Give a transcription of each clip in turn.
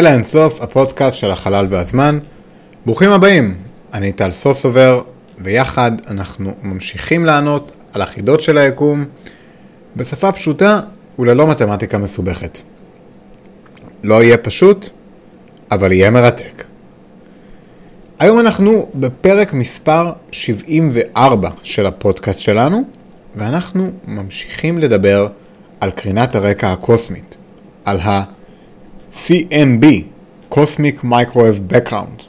אל האינסוף, הפודקאסט של החלל והזמן. ברוכים הבאים, אני טל סוסובר, ויחד אנחנו ממשיכים לענות על החידות של היקום בשפה פשוטה וללא מתמטיקה מסובכת. לא יהיה פשוט, אבל יהיה מרתק. היום אנחנו בפרק מספר 74 של הפודקאסט שלנו, ואנחנו ממשיכים לדבר על קרינת הרקע הקוסמית, על ה-CMB, Cosmic Microwave Background.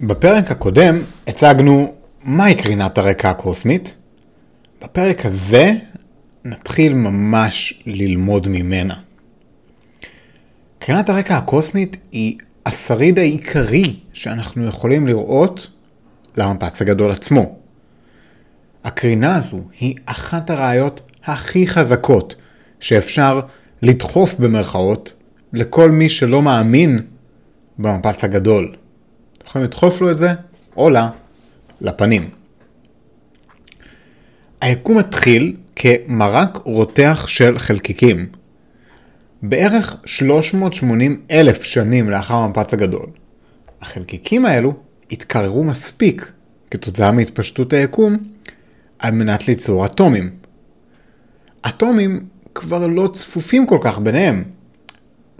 בפרק הקודם הצגנו מהי קרינת הרקע הקוסמית. בפרק הזה נתחיל ממש ללמוד ממנה. קרינת הרקע הקוסמית היא השריד העיקרי שאנחנו יכולים לראות למפץ הגדול עצמו. הקרינה הזו היא אחת הראיות הכי חזקות שאפשר לדחוף במרכאות לכל מי שלא מאמין במפץ הגדול. אתם יכולים לדחוף לו את זה, או לה, לפנים. היקום התחיל כמרק רותח של חלקיקים. בערך 380 אלף שנים לאחר המפץ הגדול. החלקיקים האלו התקררו מספיק כתוצאה מהתפשטות היקום על מנת ליצור אטומים. אטומים כבר לא צפופים כל כך ביניהם,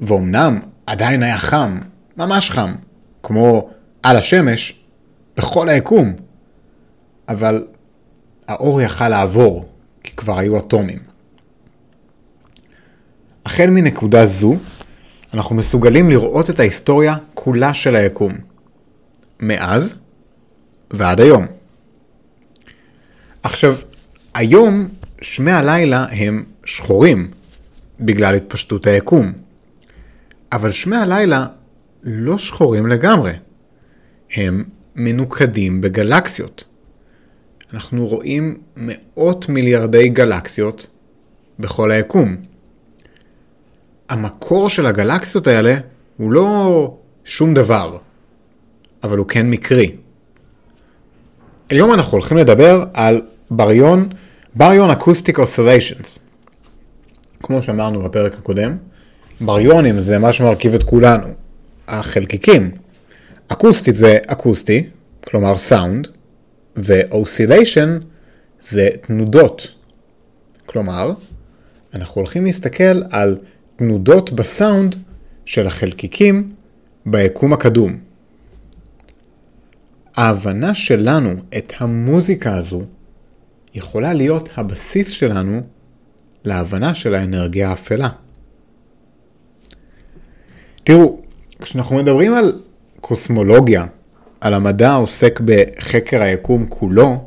ואומנם עדיין היה חם, ממש חם, כמו על השמש, בכל היקום, אבל האור יכל לעבור, כי כבר היו אטומים. החל מנקודה זו, אנחנו מסוגלים לראות את ההיסטוריה כולה של היקום. מאז ועד היום. עכשיו, היום שמי הלילה הם שחורים בגלל התפשטות היקום. אבל שמי הלילה לא שחורים לגמרי. הם מנוקדים בגלקסיות. אנחנו רואים מאות מיליארדי גלקסיות בכל היקום. המקור של הגלקסיות האלה הוא לא שום דבר, אבל הוא כן מקרי. היום אנחנו הולכים לדבר על בריון, baryon acoustic oscillations. כמו שאמרנו בפרק הקודם, בריונים זה מה שמרכיב את כולנו, החלקיקים. אקוסטית זה אקוסטי, כלומר סאונד, ואוסיליישן זה תנודות. כלומר, אנחנו הולכים להסתכל על תנודות בסאונד של החלקיקים ביקום הקדום. ההבנה שלנו את המוזיקה הזו יכולה להיות הבסיס שלנו להבנה של האנרגיה האפלה. תראו, כשאנחנו מדברים על קוסמולוגיה, על המדע העוסק בחקר היקום כולו,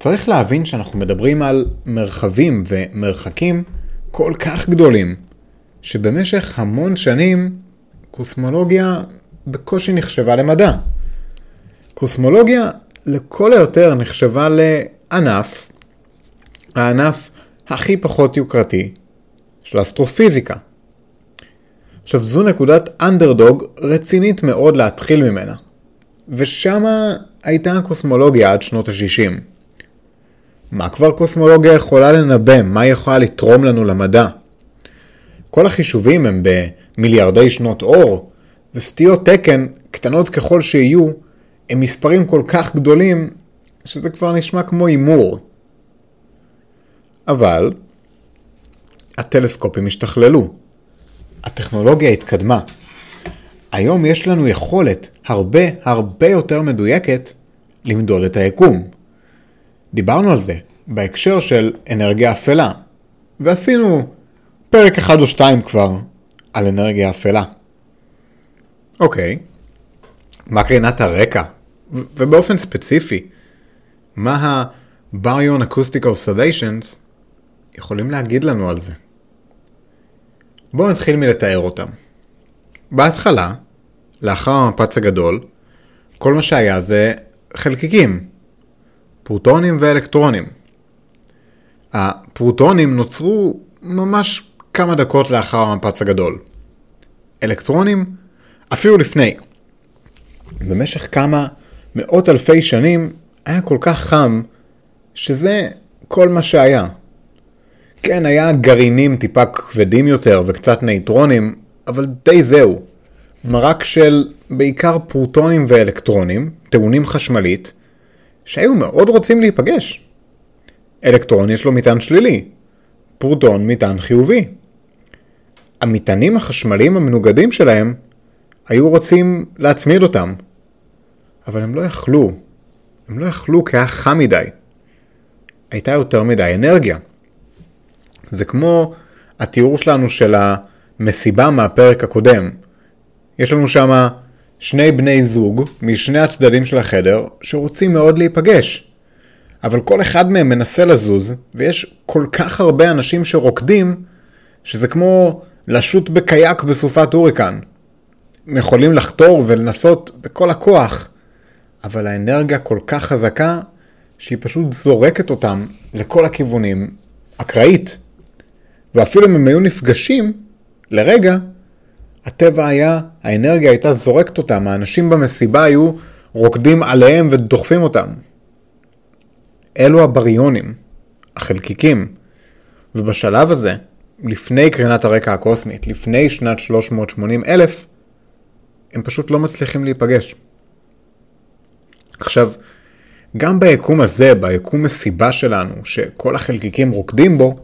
צריך להבין שאנחנו מדברים על מרחבים ומרחקים כל כך גדולים, שבמשך המון שנים קוסמולוגיה בקושי נחשבה למדע. קוסמולוגיה לכל היותר נחשבה לענף, הענף הכי פחות יוקרתי של אסטרופיזיקה. עכשיו זו נקודת אנדרדוג רצינית מאוד להתחיל ממנה, ושמה הייתה הקוסמולוגיה עד שנות ה-60. מה כבר קוסמולוגיה יכולה לנבא? מה היא יכולה לתרום לנו למדע? כל החישובים הם במיליארדי שנות אור, וסטיות תקן, קטנות ככל שיהיו, הם מספרים כל כך גדולים, שזה כבר נשמע כמו הימור. אבל, הטלסקופים השתכללו. הטכנולוגיה התקדמה. היום יש לנו יכולת הרבה הרבה יותר מדויקת למדוד את היקום. דיברנו על זה בהקשר של אנרגיה אפלה, ועשינו פרק אחד או שתיים כבר על אנרגיה אפלה. אוקיי, מה קרינת הרקע? ובאופן ספציפי, מה ה-Baryon Acoustic Oscillations יכולים להגיד לנו על זה? בואו נתחיל מלתאר אותם. בהתחלה, לאחר המפץ הגדול, כל מה שהיה זה חלקיקים, פרוטונים ואלקטרונים. הפרוטונים נוצרו ממש כמה דקות לאחר המפץ הגדול. אלקטרונים אפילו לפני. במשך כמה מאות אלפי שנים היה כל כך חם, שזה כל מה שהיה. כן, היה גרעינים טיפה כבדים יותר וקצת נייטרונים, אבל די זהו. מרק של בעיקר פרוטונים ואלקטרונים, טעונים חשמלית, שהיו מאוד רוצים להיפגש. אלקטרון יש לו מטען שלילי, פרוטון מטען חיובי. המטענים החשמליים המנוגדים שלהם היו רוצים להצמיד אותם, אבל הם לא יכלו. הם לא יכלו כי היה חם מדי. הייתה יותר מדי אנרגיה. זה כמו התיאור שלנו של המסיבה מהפרק הקודם. יש לנו שם שני בני זוג משני הצדדים של החדר שרוצים מאוד להיפגש. אבל כל אחד מהם מנסה לזוז, ויש כל כך הרבה אנשים שרוקדים, שזה כמו לשוט בקייק בסופת הוריקן. הם יכולים לחתור ולנסות בכל הכוח, אבל האנרגיה כל כך חזקה, שהיא פשוט זורקת אותם לכל הכיוונים, אקראית. ואפילו אם הם היו נפגשים, לרגע, הטבע היה, האנרגיה הייתה זורקת אותם, האנשים במסיבה היו רוקדים עליהם ודוחפים אותם. אלו הבריונים, החלקיקים, ובשלב הזה, לפני קרינת הרקע הקוסמית, לפני שנת 380 אלף, הם פשוט לא מצליחים להיפגש. עכשיו, גם ביקום הזה, ביקום מסיבה שלנו, שכל החלקיקים רוקדים בו,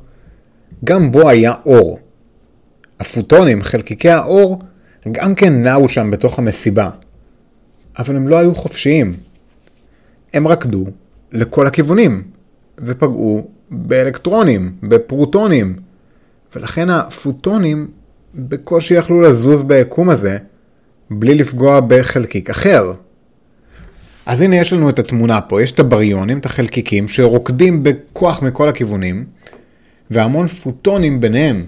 גם בו היה אור. הפוטונים, חלקיקי האור, גם כן נעו שם בתוך המסיבה. אבל הם לא היו חופשיים. הם רקדו לכל הכיוונים, ופגעו באלקטרונים, בפרוטונים, ולכן הפוטונים בקושי יכלו לזוז ביקום הזה, בלי לפגוע בחלקיק אחר. אז הנה יש לנו את התמונה פה, יש את הבריונים, את החלקיקים, שרוקדים בכוח מכל הכיוונים, והמון פוטונים ביניהם.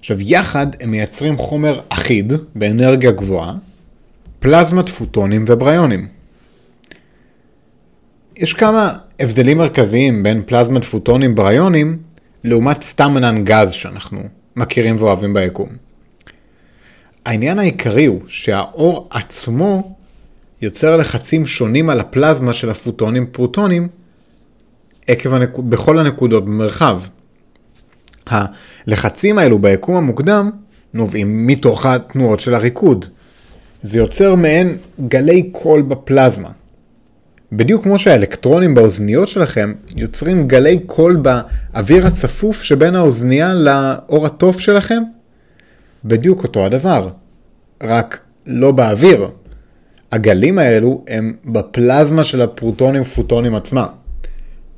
עכשיו, יחד הם מייצרים חומר אחיד, באנרגיה גבוהה, פלזמת פוטונים ובריונים. יש כמה הבדלים מרכזיים בין פלזמת פוטונים בריונים לעומת סתם ענן גז שאנחנו מכירים ואוהבים ביקום. העניין העיקרי הוא שהאור עצמו יוצר לחצים שונים על הפלזמה של הפוטונים פרוטונים עקב הנק... בכל הנקודות במרחב. הלחצים האלו ביקום המוקדם נובעים מתוך התנועות של הריקוד. זה יוצר מעין גלי קול בפלזמה. בדיוק כמו שהאלקטרונים באוזניות שלכם יוצרים גלי קול באוויר הצפוף שבין האוזנייה לאור התוף שלכם, בדיוק אותו הדבר, רק לא באוויר. הגלים האלו הם בפלזמה של הפרוטונים ופוטונים עצמם,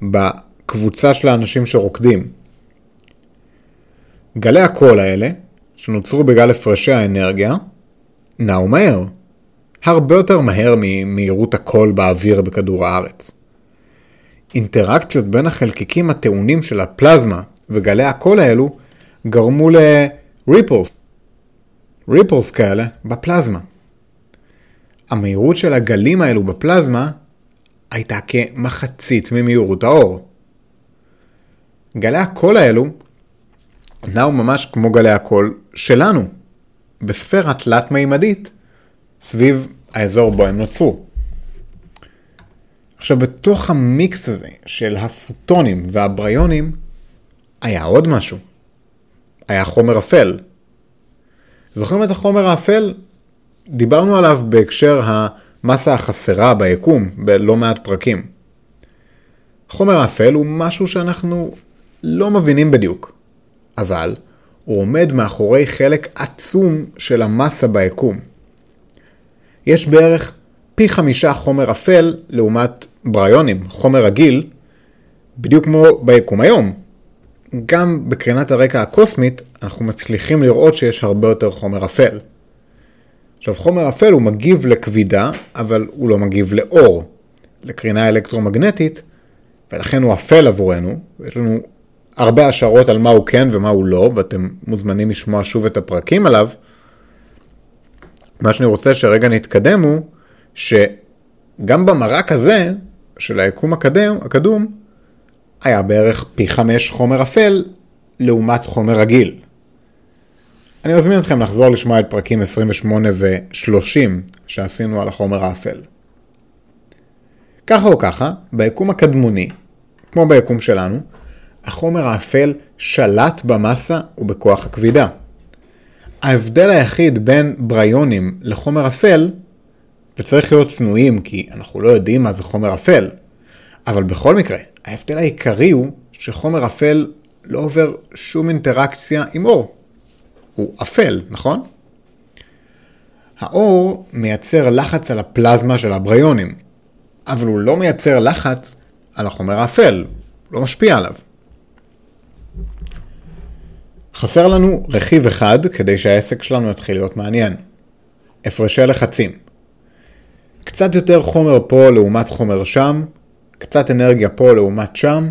בקבוצה של האנשים שרוקדים. גלי הקול האלה, שנוצרו בגלל הפרשי האנרגיה, נעו מהר. הרבה יותר מהר ממהירות הקול באוויר בכדור הארץ. אינטראקציות בין החלקיקים הטעונים של הפלזמה וגלי הקול האלו גרמו ל-ripples, ripples כאלה בפלזמה. המהירות של הגלים האלו בפלזמה הייתה כמחצית ממהירות האור. גלי הקול האלו נעו ממש כמו גלי הקול שלנו, בספירה תלת-מימדית סביב האזור בו הם נוצרו. עכשיו בתוך המיקס הזה של הפוטונים והבריונים היה עוד משהו. היה חומר אפל. זוכרים את החומר האפל? דיברנו עליו בהקשר המסה החסרה ביקום בלא מעט פרקים. חומר האפל הוא משהו שאנחנו לא מבינים בדיוק, אבל הוא עומד מאחורי חלק עצום של המסה ביקום. יש בערך פי חמישה חומר אפל לעומת בריונים, חומר רגיל, בדיוק כמו ביקום היום. גם בקרינת הרקע הקוסמית אנחנו מצליחים לראות שיש הרבה יותר חומר אפל. עכשיו חומר אפל הוא מגיב לכבידה, אבל הוא לא מגיב לאור, לקרינה אלקטרומגנטית, ולכן הוא אפל עבורנו, ויש לנו הרבה השערות על מה הוא כן ומה הוא לא, ואתם מוזמנים לשמוע שוב את הפרקים עליו. מה שאני רוצה שרגע נתקדם הוא, שגם במרק הזה, של היקום הקדם, הקדום, היה בערך פי חמש חומר אפל לעומת חומר רגיל. אני מזמין אתכם לחזור לשמוע את פרקים 28 ו-30 שעשינו על החומר האפל. ככה או ככה, ביקום הקדמוני, כמו ביקום שלנו, החומר האפל שלט במסה ובכוח הכבידה. ההבדל היחיד בין בריונים לחומר אפל, וצריך להיות צנועים כי אנחנו לא יודעים מה זה חומר אפל, אבל בכל מקרה, ההבדל העיקרי הוא שחומר אפל לא עובר שום אינטראקציה עם אור. הוא אפל, נכון? האור מייצר לחץ על הפלזמה של הבריונים, אבל הוא לא מייצר לחץ על החומר האפל, לא משפיע עליו. חסר לנו רכיב אחד כדי שהעסק שלנו יתחיל להיות מעניין. הפרשי לחצים. קצת יותר חומר פה לעומת חומר שם, קצת אנרגיה פה לעומת שם,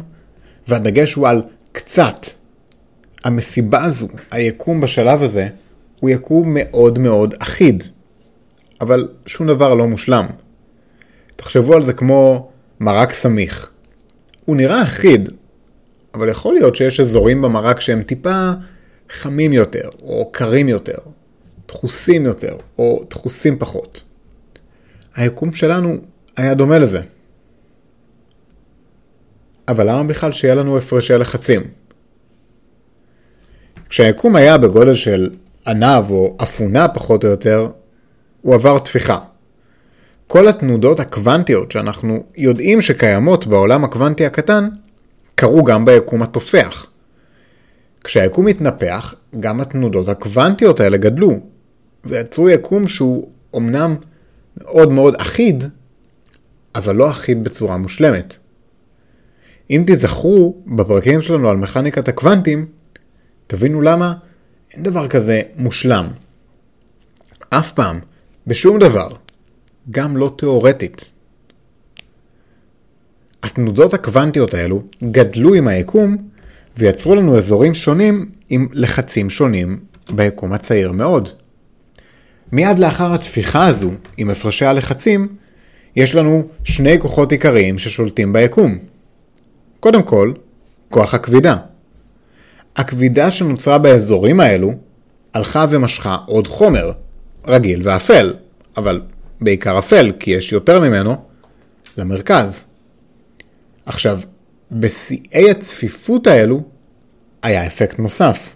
והדגש הוא על קצת. המסיבה הזו, היקום בשלב הזה, הוא יקום מאוד מאוד אחיד. אבל שום דבר לא מושלם. תחשבו על זה כמו מרק סמיך. הוא נראה אחיד, אבל יכול להיות שיש אזורים במרק שהם טיפה חמים יותר, או קרים יותר, דחוסים יותר, או דחוסים פחות. היקום שלנו היה דומה לזה. אבל למה בכלל שיהיה לנו הפרשי לחצים? כשהיקום היה בגודל של ענב או אפונה פחות או יותר, הוא עבר תפיחה. כל התנודות הקוונטיות שאנחנו יודעים שקיימות בעולם הקוונטי הקטן, קרו גם ביקום התופח. כשהיקום התנפח, גם התנודות הקוונטיות האלה גדלו, ויצרו יקום שהוא אמנם מאוד מאוד אחיד, אבל לא אחיד בצורה מושלמת. אם תזכרו בפרקים שלנו על מכניקת הקוונטים, תבינו למה אין דבר כזה מושלם. אף פעם, בשום דבר, גם לא תאורטית. התנודות הקוונטיות האלו גדלו עם היקום ויצרו לנו אזורים שונים עם לחצים שונים ביקום הצעיר מאוד. מיד לאחר התפיחה הזו עם הפרשי הלחצים, יש לנו שני כוחות עיקריים ששולטים ביקום. קודם כל, כוח הכבידה. הכבידה שנוצרה באזורים האלו הלכה ומשכה עוד חומר, רגיל ואפל, אבל בעיקר אפל, כי יש יותר ממנו, למרכז. עכשיו, בשיאי הצפיפות האלו היה אפקט נוסף.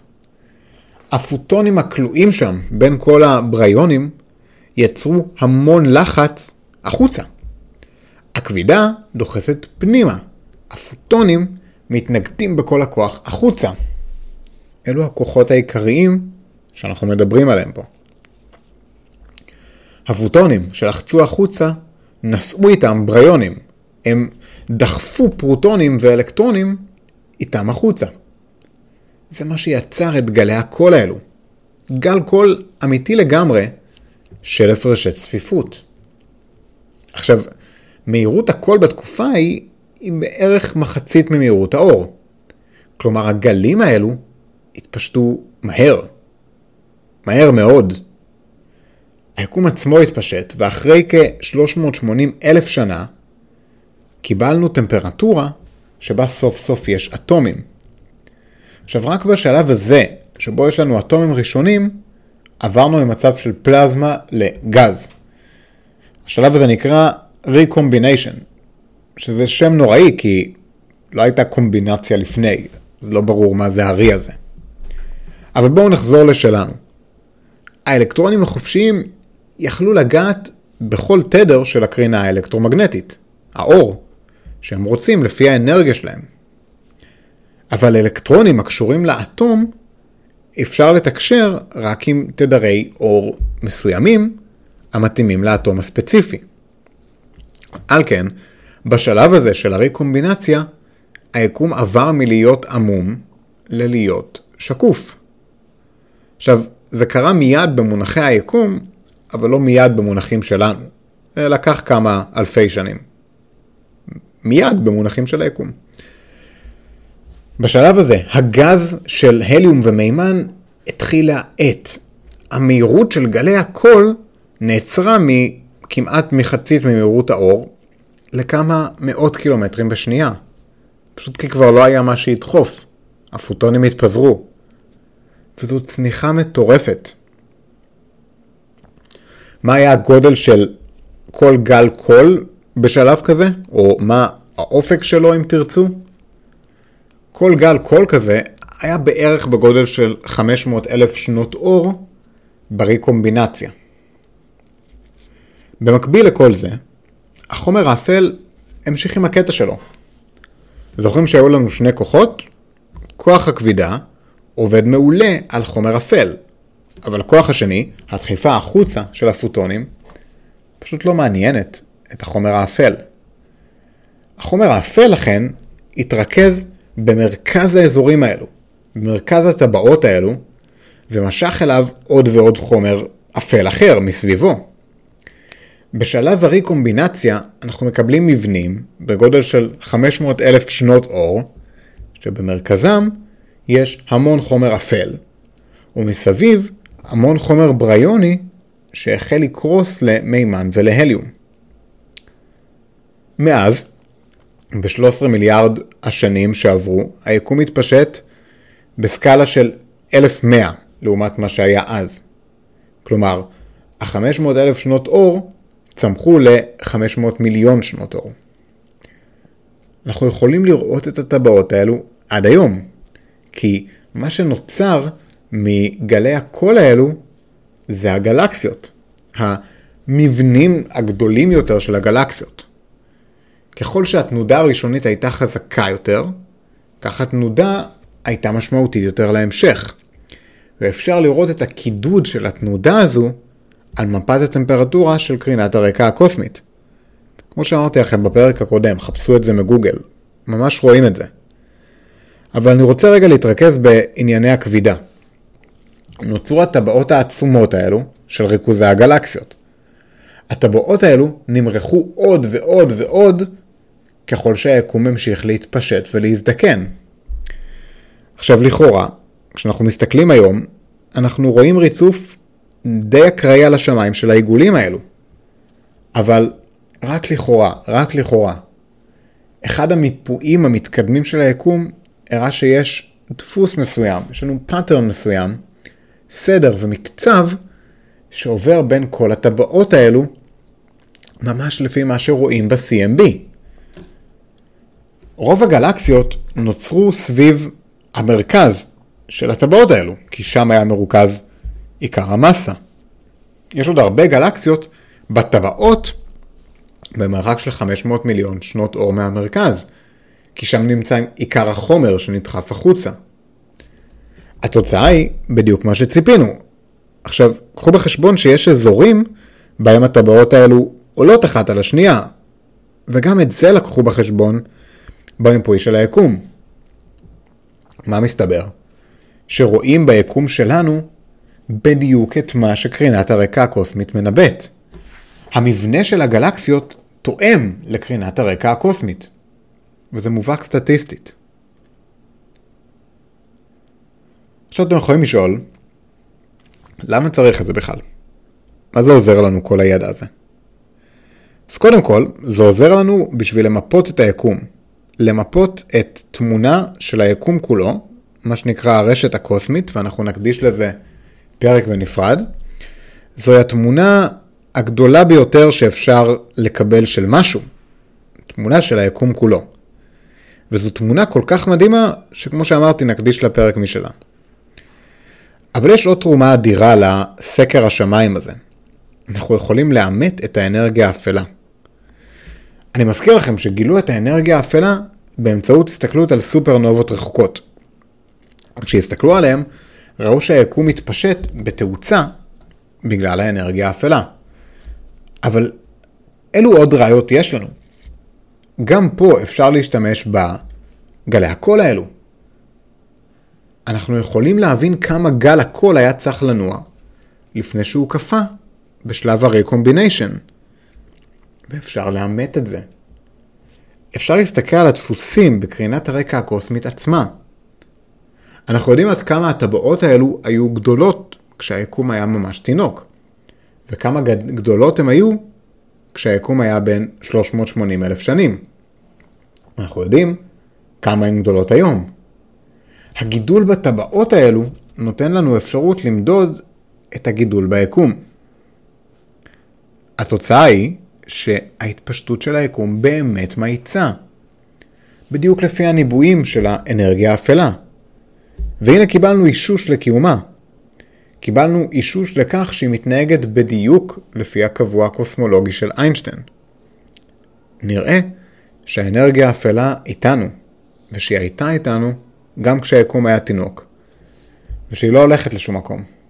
הפוטונים הכלואים שם בין כל הבריונים יצרו המון לחץ החוצה. הכבידה דוחסת פנימה. הפוטונים מתנגדים בכל הכוח החוצה. אלו הכוחות העיקריים שאנחנו מדברים עליהם פה. הפוטונים שלחצו החוצה נשאו איתם בריונים. הם דחפו פרוטונים ואלקטרונים איתם החוצה. זה מה שיצר את גלי הקול האלו. גל קול אמיתי לגמרי של הפרשי צפיפות. עכשיו, מהירות הקול בתקופה היא, היא בערך מחצית ממהירות האור. כלומר, הגלים האלו התפשטו מהר. מהר מאוד. היקום עצמו התפשט, ואחרי כ-380 אלף שנה, קיבלנו טמפרטורה שבה סוף סוף יש אטומים. עכשיו רק בשלב הזה, שבו יש לנו אטומים ראשונים, עברנו ממצב של פלזמה לגז. השלב הזה נקרא Recombination, שזה שם נוראי כי לא הייתה קומבינציה לפני, זה לא ברור מה זה הרי הזה. אבל בואו נחזור לשלנו. האלקטרונים החופשיים יכלו לגעת בכל תדר של הקרינה האלקטרומגנטית, האור, שהם רוצים לפי האנרגיה שלהם. אבל אלקטרונים הקשורים לאטום אפשר לתקשר רק עם תדרי אור מסוימים המתאימים לאטום הספציפי. על כן, בשלב הזה של הריקומבינציה, היקום עבר מלהיות עמום ללהיות שקוף. עכשיו, זה קרה מיד במונחי היקום, אבל לא מיד במונחים שלנו. לקח כמה אלפי שנים. מיד במונחים של היקום. בשלב הזה, הגז של הליום ומימן התחיל להאט. המהירות של גלי הקול נעצרה מכמעט מחצית ממהירות האור לכמה מאות קילומטרים בשנייה. פשוט כי כבר לא היה מה שידחוף. הפוטונים התפזרו. וזו צניחה מטורפת. מה היה הגודל של כל גל קול בשלב כזה? או מה האופק שלו אם תרצו? כל גל קול כזה היה בערך בגודל של 500 אלף שנות אור בריקומבינציה. במקביל לכל זה, החומר האפל המשיך עם הקטע שלו. זוכרים שהיו לנו שני כוחות? כוח הכבידה עובד מעולה על חומר אפל, אבל הכוח השני, הדחיפה החוצה של הפוטונים, פשוט לא מעניינת את החומר האפל. החומר האפל לכן התרכז במרכז האזורים האלו, במרכז הטבעות האלו, ומשך אליו עוד ועוד חומר אפל אחר מסביבו. בשלב הריקומבינציה אנחנו מקבלים מבנים בגודל של 500 אלף שנות אור, שבמרכזם יש המון חומר אפל, ומסביב המון חומר בריוני שהחל לקרוס למימן ולהליום. מאז, ב-13 מיליארד השנים שעברו, היקום התפשט בסקאלה של 1100 לעומת מה שהיה אז. כלומר, ה-500 אלף שנות אור צמחו ל-500 מיליון שנות אור. אנחנו יכולים לראות את הטבעות האלו עד היום, כי מה שנוצר מגלי הקול האלו זה הגלקסיות, המבנים הגדולים יותר של הגלקסיות. ככל שהתנודה הראשונית הייתה חזקה יותר, כך התנודה הייתה משמעותית יותר להמשך. ואפשר לראות את הקידוד של התנודה הזו על מפת הטמפרטורה של קרינת הרקע הקוסמית. כמו שאמרתי לכם בפרק הקודם, חפשו את זה מגוגל, ממש רואים את זה. אבל אני רוצה רגע להתרכז בענייני הכבידה. נוצרו הטבעות העצומות האלו של ריכוזי הגלקסיות. הטבעות האלו נמרחו עוד ועוד ועוד ככל שהיקום המשיך להתפשט ולהזדקן. עכשיו לכאורה, כשאנחנו מסתכלים היום, אנחנו רואים ריצוף די אקראי על השמיים של העיגולים האלו. אבל רק לכאורה, רק לכאורה. אחד המיפויים המתקדמים של היקום הראה שיש דפוס מסוים, יש לנו pattern מסוים, סדר ומקצב שעובר בין כל הטבעות האלו, ממש לפי מה שרואים ב-CMB. רוב הגלקסיות נוצרו סביב המרכז של הטבעות האלו, כי שם היה מרוכז עיקר המסה. יש עוד הרבה גלקסיות בטבעות במרחק של 500 מיליון שנות אור מהמרכז, כי שם נמצא עיקר החומר שנדחף החוצה. התוצאה היא בדיוק מה שציפינו. עכשיו, קחו בחשבון שיש אזורים בהם הטבעות האלו עולות אחת על השנייה, וגם את זה לקחו בחשבון במיפוי של היקום. מה מסתבר? שרואים ביקום שלנו בדיוק את מה שקרינת הרקע הקוסמית מנבאת. המבנה של הגלקסיות תואם לקרינת הרקע הקוסמית, וזה מובהק סטטיסטית. עכשיו אתם יכולים לשאול, למה צריך את זה בכלל? מה זה עוזר לנו כל הידע הזה? אז קודם כל, זה עוזר לנו בשביל למפות את היקום. למפות את תמונה של היקום כולו, מה שנקרא הרשת הקוסמית, ואנחנו נקדיש לזה פרק בנפרד. זוהי התמונה הגדולה ביותר שאפשר לקבל של משהו. תמונה של היקום כולו. וזו תמונה כל כך מדהימה, שכמו שאמרתי, נקדיש לה פרק משלה. אבל יש עוד תרומה אדירה לסקר השמיים הזה. אנחנו יכולים לאמת את האנרגיה האפלה. אני מזכיר לכם שגילו את האנרגיה האפלה באמצעות הסתכלות על סופרנובות רחוקות. כשהסתכלו עליהם, ראו שהיקום מתפשט בתאוצה בגלל האנרגיה האפלה. אבל אילו עוד ראיות יש לנו? גם פה אפשר להשתמש בגלי הקול האלו. אנחנו יכולים להבין כמה גל הקול היה צריך לנוע לפני שהוא קפא בשלב הרקומביניישן. ואפשר לאמת את זה. אפשר להסתכל על הדפוסים בקרינת הרקע הקוסמית עצמה. אנחנו יודעים עד כמה הטבעות האלו היו גדולות כשהיקום היה ממש תינוק, וכמה גדולות הן היו כשהיקום היה בין 380 אלף שנים. אנחנו יודעים כמה הן גדולות היום. הגידול בטבעות האלו נותן לנו אפשרות למדוד את הגידול ביקום. התוצאה היא שההתפשטות של היקום באמת מאיצה. בדיוק לפי הניבויים של האנרגיה האפלה. והנה קיבלנו אישוש לקיומה. קיבלנו אישוש לכך שהיא מתנהגת בדיוק לפי הקבוע הקוסמולוגי של איינשטיין. נראה שהאנרגיה האפלה איתנו, ושהיא הייתה איתנו גם כשהיקום היה תינוק, ושהיא לא הולכת לשום מקום.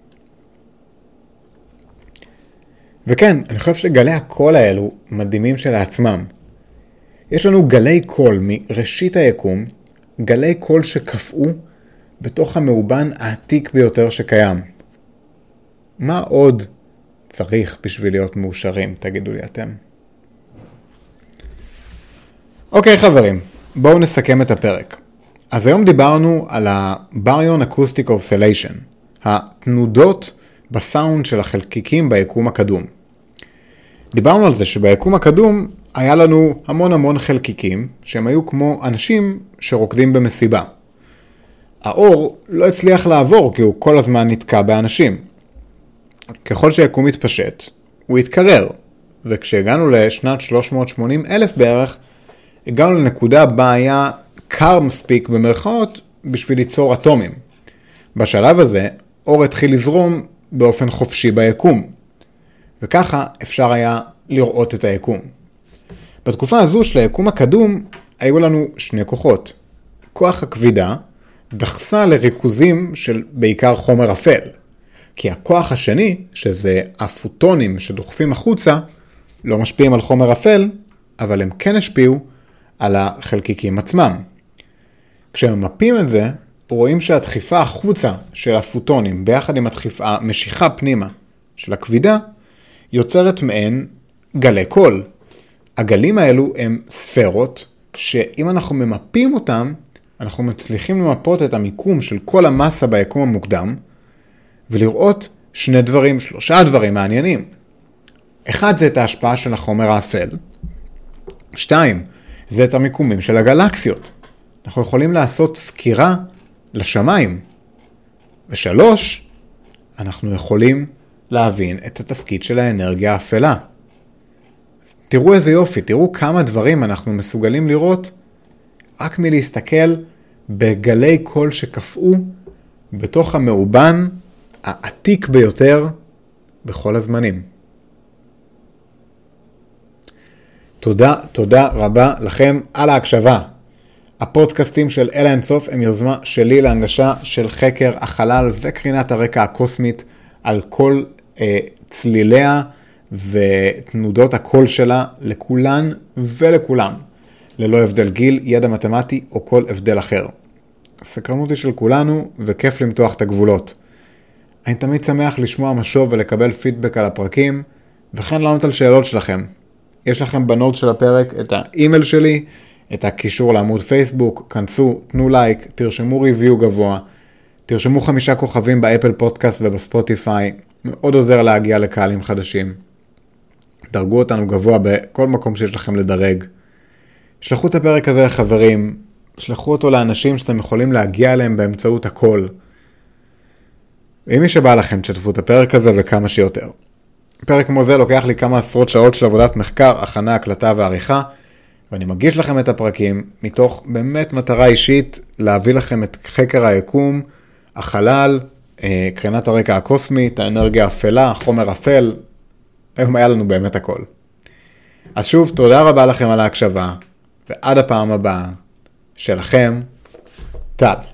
וכן, אני חושב שגלי הקול האלו מדהימים שלעצמם. יש לנו גלי קול מראשית היקום, גלי קול שקפאו בתוך המאובן העתיק ביותר שקיים. מה עוד צריך בשביל להיות מאושרים, תגידו לי אתם. אוקיי חברים, בואו נסכם את הפרק. אז היום דיברנו על ה-Baryon Acoustic Oscillation, התנודות בסאונד של החלקיקים ביקום הקדום. דיברנו על זה שביקום הקדום היה לנו המון המון חלקיקים שהם היו כמו אנשים שרוקדים במסיבה. האור לא הצליח לעבור כי הוא כל הזמן נתקע באנשים. ככל שהיקום התפשט, הוא התקרר, וכשהגענו לשנת 380 אלף בערך, הגענו לנקודה בה היה קר מספיק במרכאות בשביל ליצור אטומים. בשלב הזה, אור התחיל לזרום באופן חופשי ביקום, וככה אפשר היה לראות את היקום. בתקופה הזו של היקום הקדום, היו לנו שני כוחות. כוח הכבידה דחסה לריכוזים של בעיקר חומר אפל, כי הכוח השני, שזה הפוטונים שדוחפים החוצה, לא משפיעים על חומר אפל, אבל הם כן השפיעו על החלקיקים עצמם. כשממפים את זה, רואים שהדחיפה החוצה של הפוטונים ביחד עם הדחיפה, המשיכה פנימה של הכבידה, יוצרת מעין גלי קול. הגלים האלו הם ספרות, שאם אנחנו ממפים אותם, אנחנו מצליחים למפות את המיקום של כל המסה ביקום המוקדם, ולראות שני דברים, שלושה דברים מעניינים. אחד זה את ההשפעה של החומר האפל. שתיים, זה את המיקומים של הגלקסיות. אנחנו יכולים לעשות סקירה לשמיים. ושלוש, אנחנו יכולים להבין את התפקיד של האנרגיה האפלה. תראו איזה יופי, תראו כמה דברים אנחנו מסוגלים לראות רק מלהסתכל בגלי קול שקפאו בתוך המאובן העתיק ביותר בכל הזמנים. תודה, תודה רבה לכם על ההקשבה. הפודקאסטים של אל האינסוף הם יוזמה שלי להנגשה של חקר החלל וקרינת הרקע הקוסמית על כל אה, צליליה ותנודות הקול שלה לכולן ולכולם, ללא הבדל גיל, ידע מתמטי או כל הבדל אחר. הסקרנות היא של כולנו וכיף למתוח את הגבולות. אני תמיד שמח לשמוע משוב ולקבל פידבק על הפרקים, וכן לענות על שאלות שלכם. יש לכם ב-note של הפרק את האימייל שלי, את הקישור לעמוד פייסבוק, כנסו, תנו לייק, תרשמו review גבוה, תרשמו חמישה כוכבים באפל פודקאסט ובספוטיפיי, מאוד עוזר להגיע לקהלים חדשים. דרגו אותנו גבוה בכל מקום שיש לכם לדרג. שלחו את הפרק הזה לחברים, שלחו אותו לאנשים שאתם יכולים להגיע אליהם באמצעות הכל. ואם מי שבא לכם, תשתפו את הפרק הזה וכמה שיותר. פרק כמו זה לוקח לי כמה עשרות שעות של עבודת מחקר, הכנה, הקלטה ועריכה, ואני מגיש לכם את הפרקים מתוך באמת מטרה אישית להביא לכם את חקר היקום, החלל, אה, קרינת הרקע הקוסמית, האנרגיה האפלה, החומר אפל, היום היה לנו באמת הכל. אז שוב, תודה רבה לכם על ההקשבה, ועד הפעם הבאה, שלכם, טל.